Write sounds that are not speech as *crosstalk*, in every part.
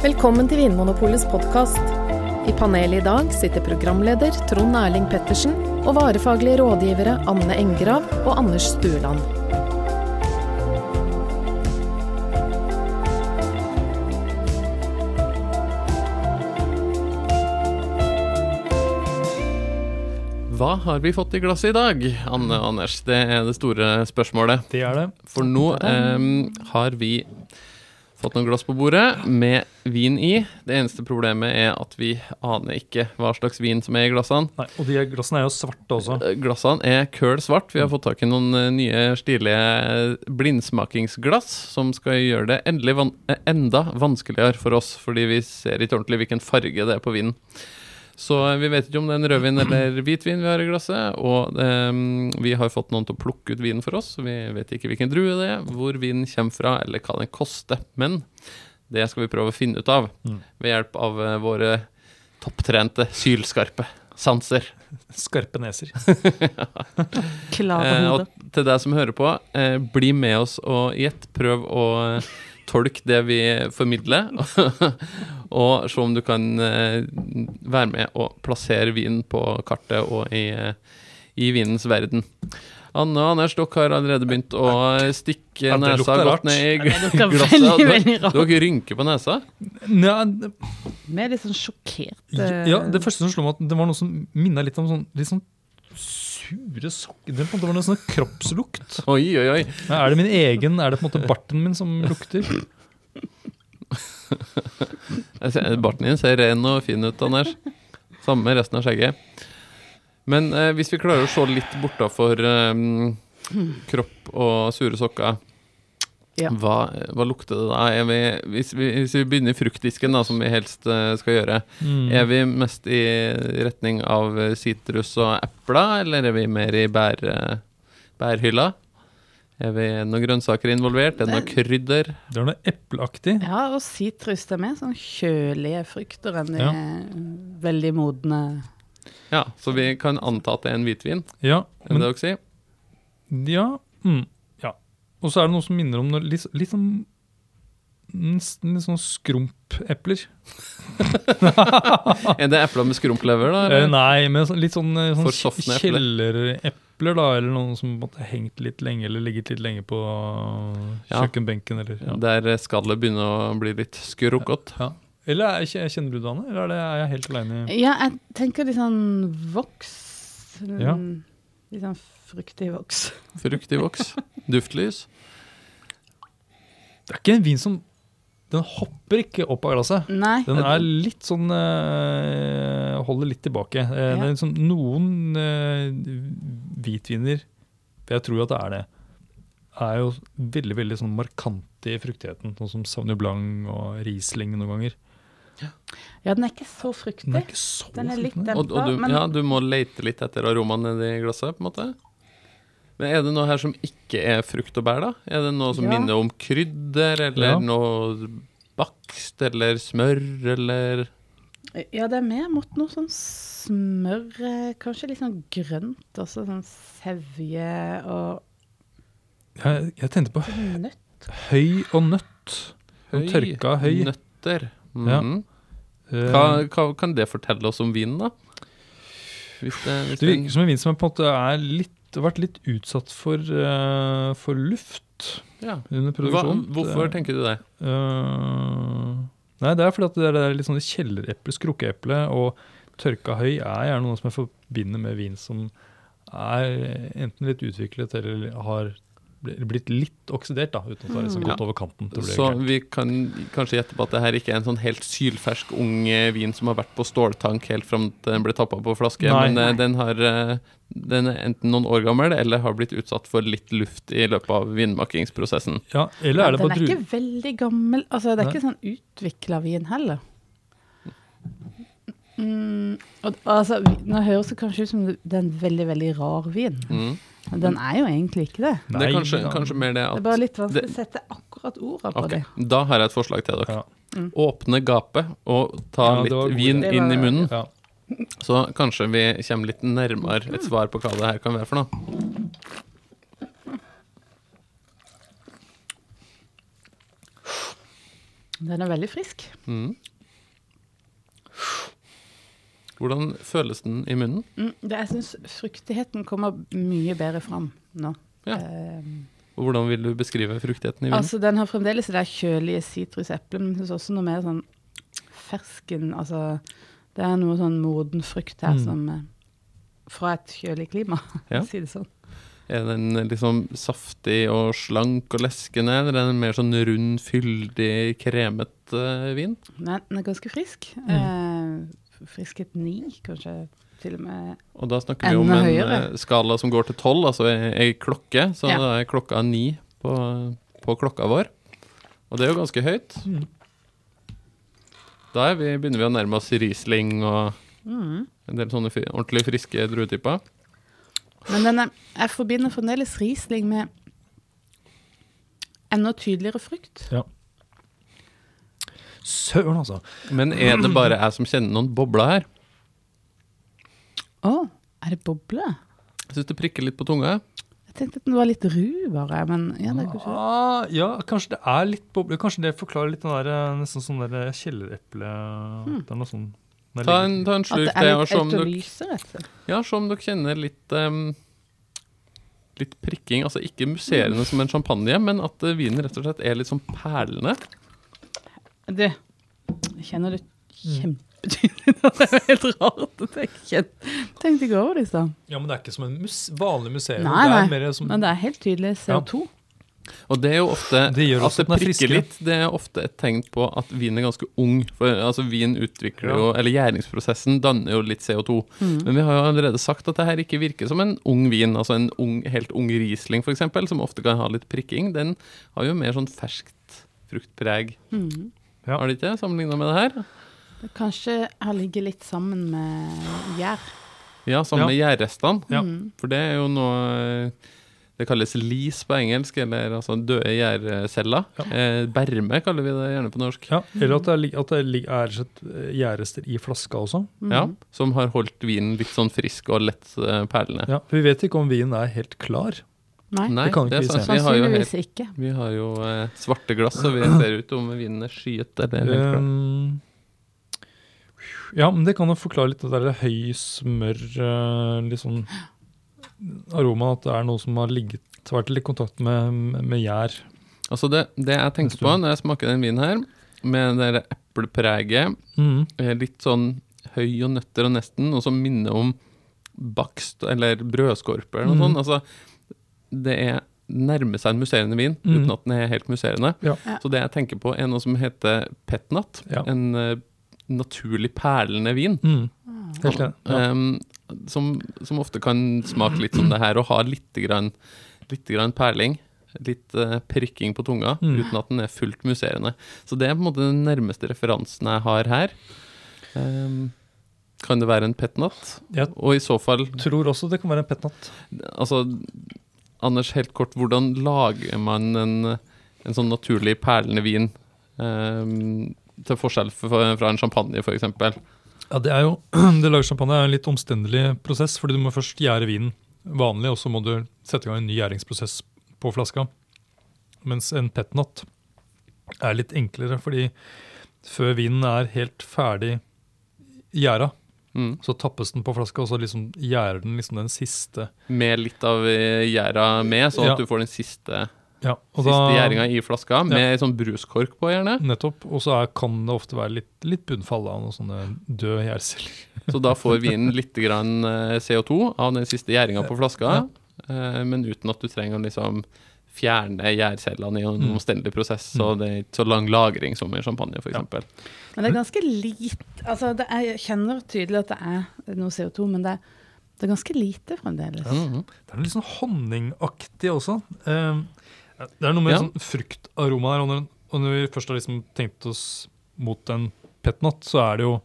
Velkommen til Vinmonopolets podkast. I panelet i dag sitter programleder Trond Erling Pettersen og varefaglige rådgivere Anne Engrav og Anders Stueland. Hva har vi fått i glasset i dag, Anne og Anders? Det er det store spørsmålet. Det er det. For nå eh, har vi fått noen glass på bordet med vin i. Det eneste problemet er at vi aner ikke hva slags vin som er i glassene. Nei, og de glassene er jo svarte også. Eh, Glassene er køl svart. Vi har fått tak i noen eh, nye stilige blindsmakingsglass som skal gjøre det endelig van eh, enda vanskeligere for oss, fordi vi ser ikke ordentlig hvilken farge det er på vinen. Så eh, vi vet ikke om det er en rødvin eller hvitvin vi har i glasset. Og um, vi har fått noen til å plukke ut vinen for oss. så Vi vet ikke hvilken drue det er, hvor vinen kommer fra, eller hva den koster. Men det skal vi prøve å finne ut av Mm. ved hjelp av eh, våre topptrente, sylskarpe sanser. Skarpe neser. *laughs* Klare Eh, hodet. og til deg som hører på, eh, bli med oss og gjett. Prøv å eh, tolke det vi formidler, *laughs* og se om du kan eh, være med og plassere vinen på kartet og i, eh, i vinens verden. Anne og Anders, dere har allerede begynt å stikke Ja, nesa godt ned i glasset. Dere-. Dere rynker på nesa. Nja, Vi er litt sånn sjokkert. ja, det første som slo meg, at det var noe som minna litt om sånn, litt sånn sure sokker. Det var noe sånn kroppslukt. Oi, oi, oi. Er det min egen, er det på en måte barten min som lukter? Ser- Barten din ser ren og fin ut, Anders. Samme med resten av skjegget. Men eh, hvis vi klarer å se litt bortafor eh, kropp og sure sokker, Ja. hva, hva lukter det da? Er vi, hvis, vi, hvis vi begynner i fruktdisken, da, som vi helst eh, skal gjøre, Mm. er vi mest i retning av eh, sitrus og epler, eller er vi mer i bær, eh, bærhylla? Er vi noen grønnsaker involvert? Er det noe krydder? Det er noe epleaktig. Ja, og sitrus. Det er mer sånn kjølige frukter enn de Ja. veldig modne Ja, så vi kan anta at det er en hvitvin, Ja, er det men, det dere sier? ja, mm, ja. Og så er det noe som minner om noe, litt, litt sånn Nesten litt sånn skrumpepler. *laughs* Er det epler med skrumplever, da? Eh, Eller? nei, men litt sånn, eh, sånn kjellerepler, da. Eller noen som måtte hengt litt lenge, eller ligget litt lenge på Ja. kjøkkenbenken. Eller, ja. Der skallet begynner å bli litt skrukkete. Ja. eller er, jeg, kjenner du det, Anne? Eller er, det, er jeg helt aleine? Ja, jeg tenker litt sånn voks. Ja. Litt sånn fruktig voks. *laughs* Fruktig voks. Duftlys. Det er ikke en vin som Den hopper ikke opp av glasset. Nei. Den er litt sånn eh, Holder litt tilbake. Ja. Det er liksom noen eh, hvitviner, for jeg tror jo at det er det, er jo veldig veldig sånn markante i fruktigheten. Sånn som Sauvignon Blanc og Riesling noen ganger. Ja, den er ikke så fruktig. Den er ikke så Den er litt dempa. Og, og du, men- ja, du må lete litt etter aromaen nedi glasset, på en måte. Men er det noe her som ikke er frukt og bær, da? Er det noe som Ja. minner om krydder, eller Ja. noe bakst, eller smør, eller Ja, det er mer mot noe sånn smør, eh, kanskje litt sånn grønt også, sånn sevje og Jeg, jeg tenkte på høy og nøtt. Høy, tørka høy. Nøtter. Ja. Mhm. Eh, Hva, hva kan det fortelle oss om vinen, da? Hvis det, hvis Det virker som en vin som på en måte er litt, har vært litt utsatt for, uh, for luft ja. under Hva, hvorfor hvorfor tenker du det? Uh, nei, det er fordi at det er litt sånn kjellereple, skrukkeeple og tørka høy er gjerne noe som jeg forbinder med vin som er enten litt utviklet eller har blitt litt oksidert, da, uten at det har liksom Ja. gått over kanten. til Så vi kan kanskje gjette på at det her ikke er en sånn helt sylfersk ung eh, vin som har vært på ståltank helt fram til den ble tappa på flaske, Nei. men eh, Nei. den, har, eh, den er enten noen år gammel eller har blitt utsatt for litt luft i løpet av vinmakingsprosessen. Ja, eller er det den er ikke veldig gammel. Altså, det er Nei. ikke sånn utvikla vin heller. Mm, og, altså, nå høres det kanskje ut som det er en veldig, veldig rar vin. Mm. Den er jo egentlig ikke det. det er kanskje, kanskje mer det at Det er bare litt vanskelig å sette akkurat orda på okay. det. Da har jeg et forslag til dere. Ja. Mm. Åpne gapet og ta Ja, litt vin idé. inn Det i munnen. Ja. Så kanskje vi kommer litt nærmere et svar på hva det her kan være for noe. Den Den er veldig frisk. Mm. Hvordan føles den i munnen? Mm, det, jeg syns fruktigheten kommer mye bedre fram nå. Ja. Uh, Og hvordan vil du beskrive fruktigheten i munnen? altså, den har fremdeles det der kjølige sitruseplet, men jeg syns også noe mer sånn fersken Altså, det er noe sånn moden frukt her Mm. som eh, Fra et kjølig klima, *laughs* Ja. si det sånn. Er den liksom saftig og slank og leskende, eller er den mer sånn rund, fyldig, kremet uh, vin? Nei, den er ganske frisk. Mm. Friskhet ni, kanskje til og med. Og da snakker vi om en høyere. eh, skala som går til tolv, altså ei, klokke. Så Ja. da er klokka ni på, på klokka vår. Og det er jo ganske høyt. Mm. Da er vi, begynner vi å nærme oss Riesling og Mm. en del sånne fri, ordentlig friske druetyper. Men den er, jeg forbinder fremdeles Riesling med enda tydeligere frukt. Søren, altså. Men er det bare jeg som kjenner noen bobler her? Å, er det boble? Jeg syns det prikker litt på tunga. Jeg tenkte at den var litt ru, bare. Men ja, det er kanskje Ah, ja, kanskje det er litt boble. Kanskje det forklarer litt den der eh, nesten sånn der kjellereple Det er noe sånn det er Ta en, ta en slurk det til, og se om dere, ja, se om dere kjenner litt um, Litt prikking. Altså ikke musserende som en champagne, men at eh, vinen rett og slett er litt sånn perlende. Du, jeg kjenner det kjempetydelig. *laughs* Det er helt rart. at jeg tenkte ikke over det i stad. Ja, men det er ikke som en mus vanlig museum. Nei, det er som Men det er helt tydelig CO2. Og det er jo ofte Det gjør At det er prikker litt, det er ofte et tegn på at vin er ganske ung. For altså vin utvikler jo Eller gjæringsprosessen danner jo litt CO2. Mm. Men vi har jo allerede sagt at det her ikke virker som en ung vin. Altså en ung, helt ung Riesling, f.eks., som ofte kan ha litt prikking. Den har jo mer sånn ferskt fruktpreg. Mm. Ja. Har det ikke? Sammenligna med det her? Det kanskje har ligget litt sammen med gjær. Ja, sammen med gjærrestene. Ja. Mm. For det er jo noe Det kalles lease på engelsk, eller altså døde gjærceller. Ja. Eh, berme kaller vi det gjerne på norsk. Ja, eller at det, er, at det er et eh, gjærrester i flaska også. Mm. Ja, Som har holdt vinen litt sånn frisk og lett eh, perlende. Ja, for Vi vet ikke om vinen er helt klar. Nei, Nei, Det kan ikke det er vi sant. se. Vi har jo, helt, ikke. vi har jo eh, svarte glass, og vi ser ut om vinden er skyet eller helt klar. Um, ja, men det kan jo forklare litt det der høy smør, eh, litt sånn aroma, at det er noe som har ligget, vært litt i kontakt med, med gjær. Altså det, det jeg tenker på når jeg smaker den vinen her, med det eplepreget, Mm. litt sånn høy og nøtter og nesten, og som minner om bakst eller brødskorpe eller noe Mm. sånt. Altså, det er nærmer seg en musserende vin, Mm. uten at den er helt musserende. Ja. Ja. Så det jeg tenker på er noe som heter petnat, Ja. en uh, naturlig perlende vin. Mm. Helt enig. Ja. Um, som, som ofte kan smake litt som det her, og ha litt, grann, litt grann perling. Litt uh, prikking på tunga, Mm. uten at den er fullt musserende. Så det er på en måte den nærmeste referansen jeg har her. Um, kan det være en petnat? Jeg Og i så fall, tror også det kan være en petnat. altså Anders, helt kort, hvordan lager man en, en sånn naturlig perlende vin? Um, til forskjell fra, en champagne, f.eks. Ja, det er jo, *clears throat* det lager champagne er en litt omstendelig prosess, fordi du må først gjære vinen vanlig, og så må du sette i gang en ny gjæringsprosess på flaska. Mens en petnat er litt enklere, fordi før vinen er helt ferdig gjæra, Mm. så tappes den på flaska, og så liksom gjærer den liksom den siste. Med litt av eh, gjæra med, sånn Ja. at du får den siste, Ja, siste gjæringa i flaska, med sånn bruskork på, gjerne. nettopp, og så er, kan det ofte være litt, litt bunnfall av noen sånne døde gjærceller. Så da får vinen litt grann eh, CO2 av den siste gjæringa på flaska, eh, men uten at du trenger å liksom fjerne gjærcellene i en Mm. omstendelig prosess, så det er ikke så lang lagring som i champagne, f.eks. Ja. Men det er ganske lite altså det er, Jeg kjenner tydelig at det er noe CO2, men det er, det er ganske lite fremdeles. Mhm. Det er litt sånn honningaktig også. Eh, det er noe med Ja. sånn fruktaroma der. Og når, og når vi først har liksom tenkt oss mot en petnat, så er det jo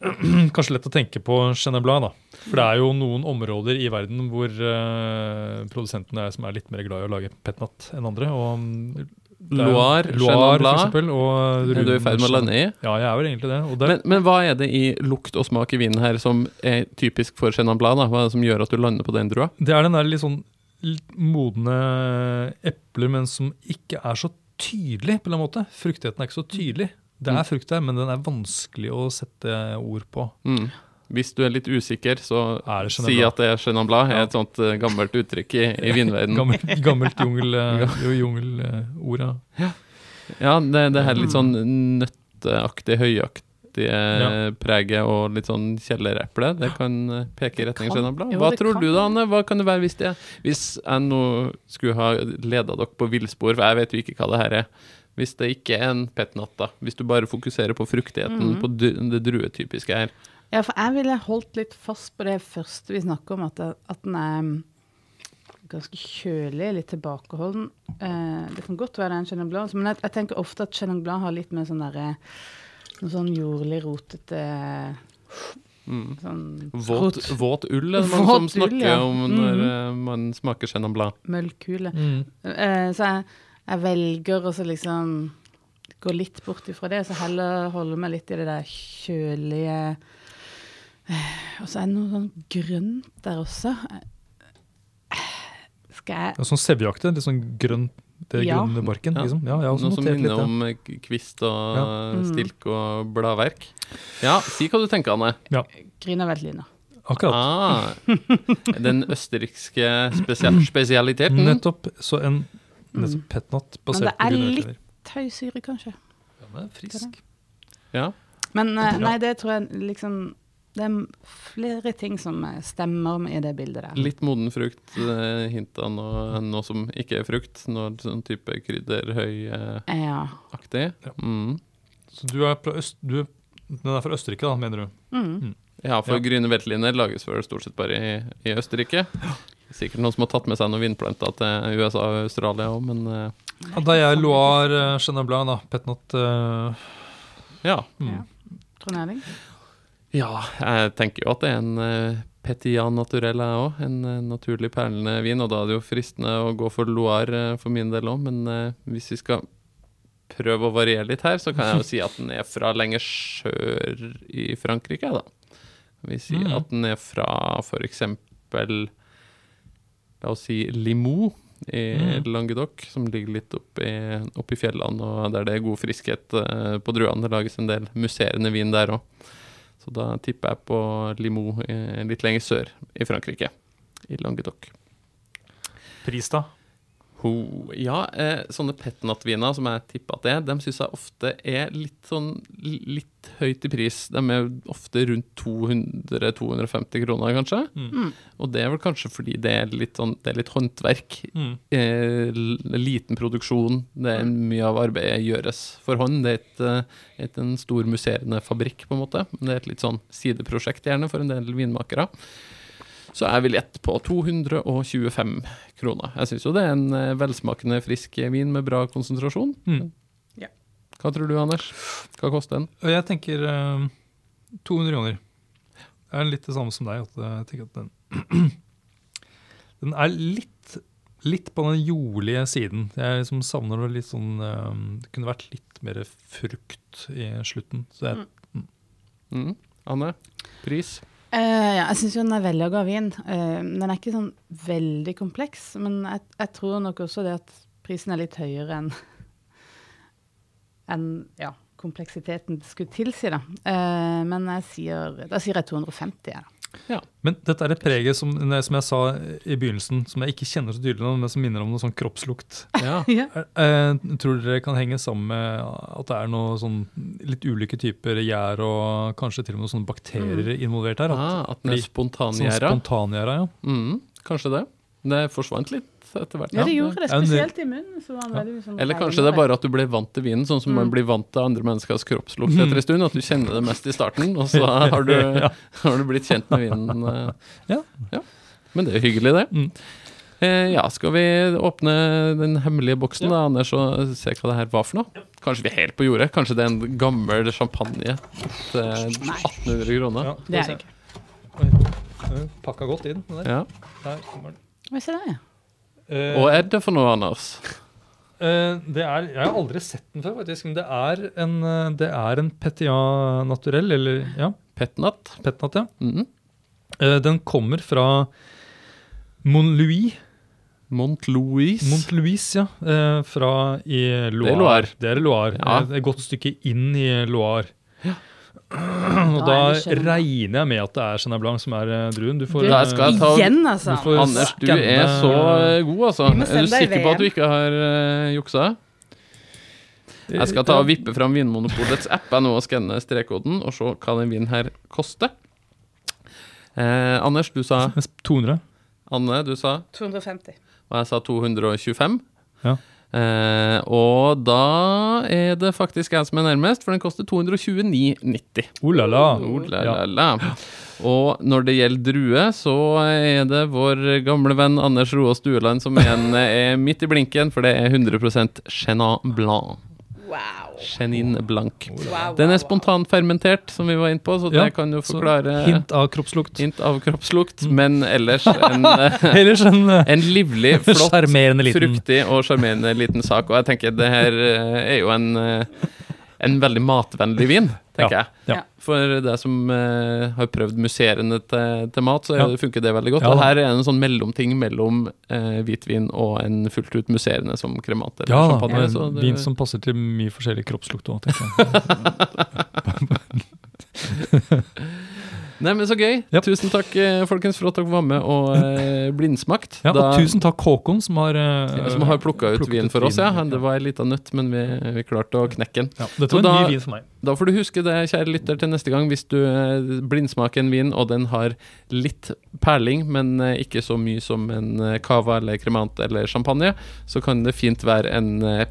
*clears throat* kanskje lett å tenke på Chenin da. For det er jo noen områder i verden hvor uh, produsentene er, som er litt mer glad i å lage petnat enn andre. Og mm, Loire, Loire, for eksempel. Og Er du i ferd med å lande i? Ja, jeg er vel egentlig det. Det Men, men hva er det i lukt og smak i vinen her som er typisk for Chenin Blanc? da? Hva er det som gjør at du lander på den drua? Det er den der litt sånn modne epler, men som ikke er så tydelig, på en måte. Fruktigheten er ikke så tydelig. Det Mm. er frukt der, men den er vanskelig å sette ord på. Mm. Hvis du er litt usikker, så Er si at det er Chenin Blanc. er et sånt eh, gammelt uttrykk i, i vinverdenen. *laughs* Gammelt, gammelt jungel, eh, jungelord, ja. Ja, det, det her litt sånn nøtteaktig, høyaktige Ja. preget og litt sånn kjellereple, det kan eh, peke i retning Chenin Blanc. Hva tror kan. du da, Anne? Hva kan det være hvis det Hvis jeg nå skulle ha leda dere på villspor, for jeg vet jo ikke hva det her er. Hvis det ikke er en petnat, da. Hvis du bare fokuserer på fruktigheten, Mhm. på det druetypiske her. Ja, for jeg ville holdt litt fast på det første vi snakker om, at, det, at den er mm, ganske kjølig, litt tilbakeholden. Eh, det kan godt være det er en Chenin Blanc, men jeg, jeg tenker ofte at Chenin Blanc har litt mer sånn derre Noe sånn jordlig, rotete Mm. sånn Våt, våt ull er det mange som snakker ull, ja. om når mm -hmm. man smaker Chenin Blanc. møllkule. Mm. Eh, så jeg, jeg velger å liksom gå litt bort ifra det, så heller holde meg litt i det der kjølige eh, Og så er det noe sånn grønt der også. Skal jeg Ja, sånn sevjeaktig, litt sånn grønn, det Ja. grønne barken. Ja. Liksom. Ja, jeg også Noe som minner litt om eh, kvist og Ja. Mm. stilk og bladverk. Ja, si hva du tenker, Anne. Grüner Veltliner. Akkurat. Ah, den østerrikske spesial spesialiteten. Nettopp. Så en nettopp Mm. petnat Men basert det er litt- høy syre, kanskje. Ja, men er frisk. Ja. Men eh, nei, det tror jeg liksom Det er flere ting som eh, stemmer i det bildet der. Litt moden frukt, eh, hint av noe, noe som ikke er frukt. Noe sånn type krydderhøyaktig. Ja. Mm. Så du er fra Øst... Du, den er fra Østerrike, da, mener du? Mm. Ja, for Ja. grüne Veltliner lages vel stort sett bare i, i Østerrike. *gasps* Sikkert noen som har tatt med seg noen vindplanter til USA og Australia òg, men eh, Ja, da jeg Loire uh, Chenin Blanc, da. Petnot uh, ja. mm. Ja. Erling? Ja, jeg tenker jo at det er en uh, Petian Naturell, jeg òg. En eh, naturlig perlende vin. Og da er det jo fristende å gå for Loire eh, for min del òg, men eh, hvis vi skal prøve å variere litt her, så kan jeg jo si at den er fra lenger sør i Frankrike, da. Vi sier mm. at den er fra f.eks. La oss si Limoux i mm. Languedoc, som ligger litt oppi, oppi fjellene, og der det er god friskhet eh, på druene. Det lages en del musserende vin der òg. Så da tipper jeg på Limoux eh, litt lenger sør i Frankrike, i Languedoc. Pris, da? Ho, ja, eh, sånne petnatviner som jeg tipper at det er, de syns jeg ofte er litt sånn litt høyt i pris. De er ofte rundt 200-250 kroner, kanskje. Mm. Mm. Og det er vel kanskje fordi det er litt, sånn, det er litt håndverk. Mm. Eh, liten produksjon. Det er mye av arbeidet gjøres for hånd. Det er ikke et, en stor musserende fabrikk, på en måte. Men det er et litt sånn sideprosjekt, gjerne, for en del vinmakere. Så jeg vil gjette på 225 kroner. Jeg syns jo det er en eh, velsmakende, frisk vin med bra konsentrasjon. Mm. Hva tror du, Anders? Hva koster den? Jeg tenker uh, 200 kroner. Det er litt det samme som deg. At jeg tenker at den, *clears throat* den er litt, litt på den jordlige siden. Jeg liksom savner det litt sånn eh, Det kunne vært litt mer frukt i slutten. Så jeg, Mm. Anne? Pris? Eh, ja, jeg syns jo den er vellaga vin. Uh, den er ikke sånn veldig kompleks, men jeg, jeg tror nok også det at prisen er litt høyere enn en, ja, kompleksiteten skulle tilsi, da. Uh, men jeg sier, da sier jeg 250, jeg, da. Men dette er et preget som, som jeg sa i begynnelsen, som jeg ikke kjenner så tydelig men som minner om noe sånn kroppslukt. Ja. *laughs* Eh, eh, tror dere kan henge sammen med at det er noe sånn litt ulike typer gjær og kanskje til og med noen sånne bakterier involvert her? At, Ah, at den er spontangjæra? sånn spontangjæra, ja. Mm, kanskje det. Det forsvant litt etter hvert. Ja, det gjorde det, spesielt i munnen. Så var veldig liksom, Eller kanskje det er bare at du ble vant til vinen, sånn som man Mm. blir vant til andre menneskers kroppslukt etter en stund. At du kjenner det mest i starten, og så *laughs* har du, har du blitt kjent med vinen. Ja. Ja. Men det er jo hyggelig, det. Mm. Eh, ja, skal vi åpne den hemmelige boksen da, Anders, og se hva det her var for noe? Kanskje vi er helt på jordet? Kanskje det er en gammel champagne til 1800 kroner? Ja, Det er det ikke. Pakka godt inn. Der. Ja. Der kommer den. Hva er det? Eh, Og er det for noe, Anders? Uh, det er, jeg har aldri sett den før, faktisk. Men det er en, eh, det er en Petia naturell, eller ja, Petnat? Petnat, ja. Mm -hmm. uh, den kommer fra Montlouis Mont-Louis. Mont Louis, ja. Uh, Fra i Loire. Loire. Det er Loire. Ja. Et godt stykke inn i Loire. Og Da er regner jeg med at det er Chenin Blanc som er eh, druen. Du får, Du, skal jeg ta- Igjen, altså! du får Anders, du skanne- er så eh, god, altså. Er du sikker på at du ikke har uh, juksa? Jeg skal ta og vippe fram Vinmonopolets app jeg nå og skanne strekkoden og se hva den vinen her koster. Eh, Anders, du sa 200. Anne, du sa 250. Og jeg sa 225. Ja. Eh, og da er det faktisk jeg som er nærmest, for den koster 229,90. Oh la la. Oh, la, Ja. la, la. Og når det gjelder drue, så er det vår gamle venn Anders Roa Stueland som igjen er midt i blinken, for det er 100 Chenin Blanc. Wow. Chenin Blanc. wow Den er spontanfermentert, som vi var inne på, så Ja, det kan jo forklare Hint av kroppslukt. hint av kroppslukt, men ellers *laughs* en, eh, Ellers en eh, en livlig, *laughs* flott liten fruktig og sjarmerende liten sak. Og jeg tenker det her eh, er jo en, en veldig matvennlig vin, tenker Ja, jeg. ja. For deg som eh, har prøvd musserende til, til mat, så Ja. er- funker det veldig godt. Ja og her er en sånn mellomting mellom eh, hvitvin og en fullt ut musserende som kremant eller Ja, champagne. en så det- vin som passer til mye forskjellig kroppslukt òg, tenker jeg. *laughs* *laughs* Nei, men så gøy. Yep. Tusen takk, eh, folkens, for at dere var med og eh, *laughs* blindsmakt. Ja, Da- og tusen takk Håkon, som har, eh, som har plukka ut vinen vin for oss, ja. Det var ei lita nøtt, men vi, vi klarte å knekke den. ja, Dette var en da- ny vin for meg. Da får du huske det, kjære lytter, til neste gang. Hvis du eh, blindsmaker en vin, og den har litt perling, men eh, ikke så mye som en cava eller cremant eller champagne, så kan det fint være en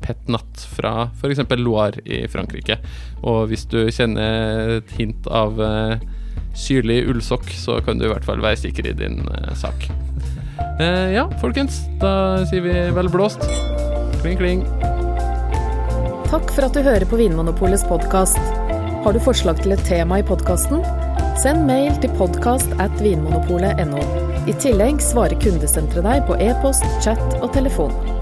pet natt fra f.eks. Loire i Frankrike. Og hvis du kjenner et hint av syrlig ullsokk, så kan du i hvert fall være sikker i din eh, sak. Eh, ja, folkens, da sier vi vel blåst. Kling, kling. Takk for at du hører på Vinmonopolets podkast. Har du forslag til et tema i podkasten? Send mail til podkast at vinmonopolet.no. I tillegg svarer kundesenteret deg på e-post, chat og telefon.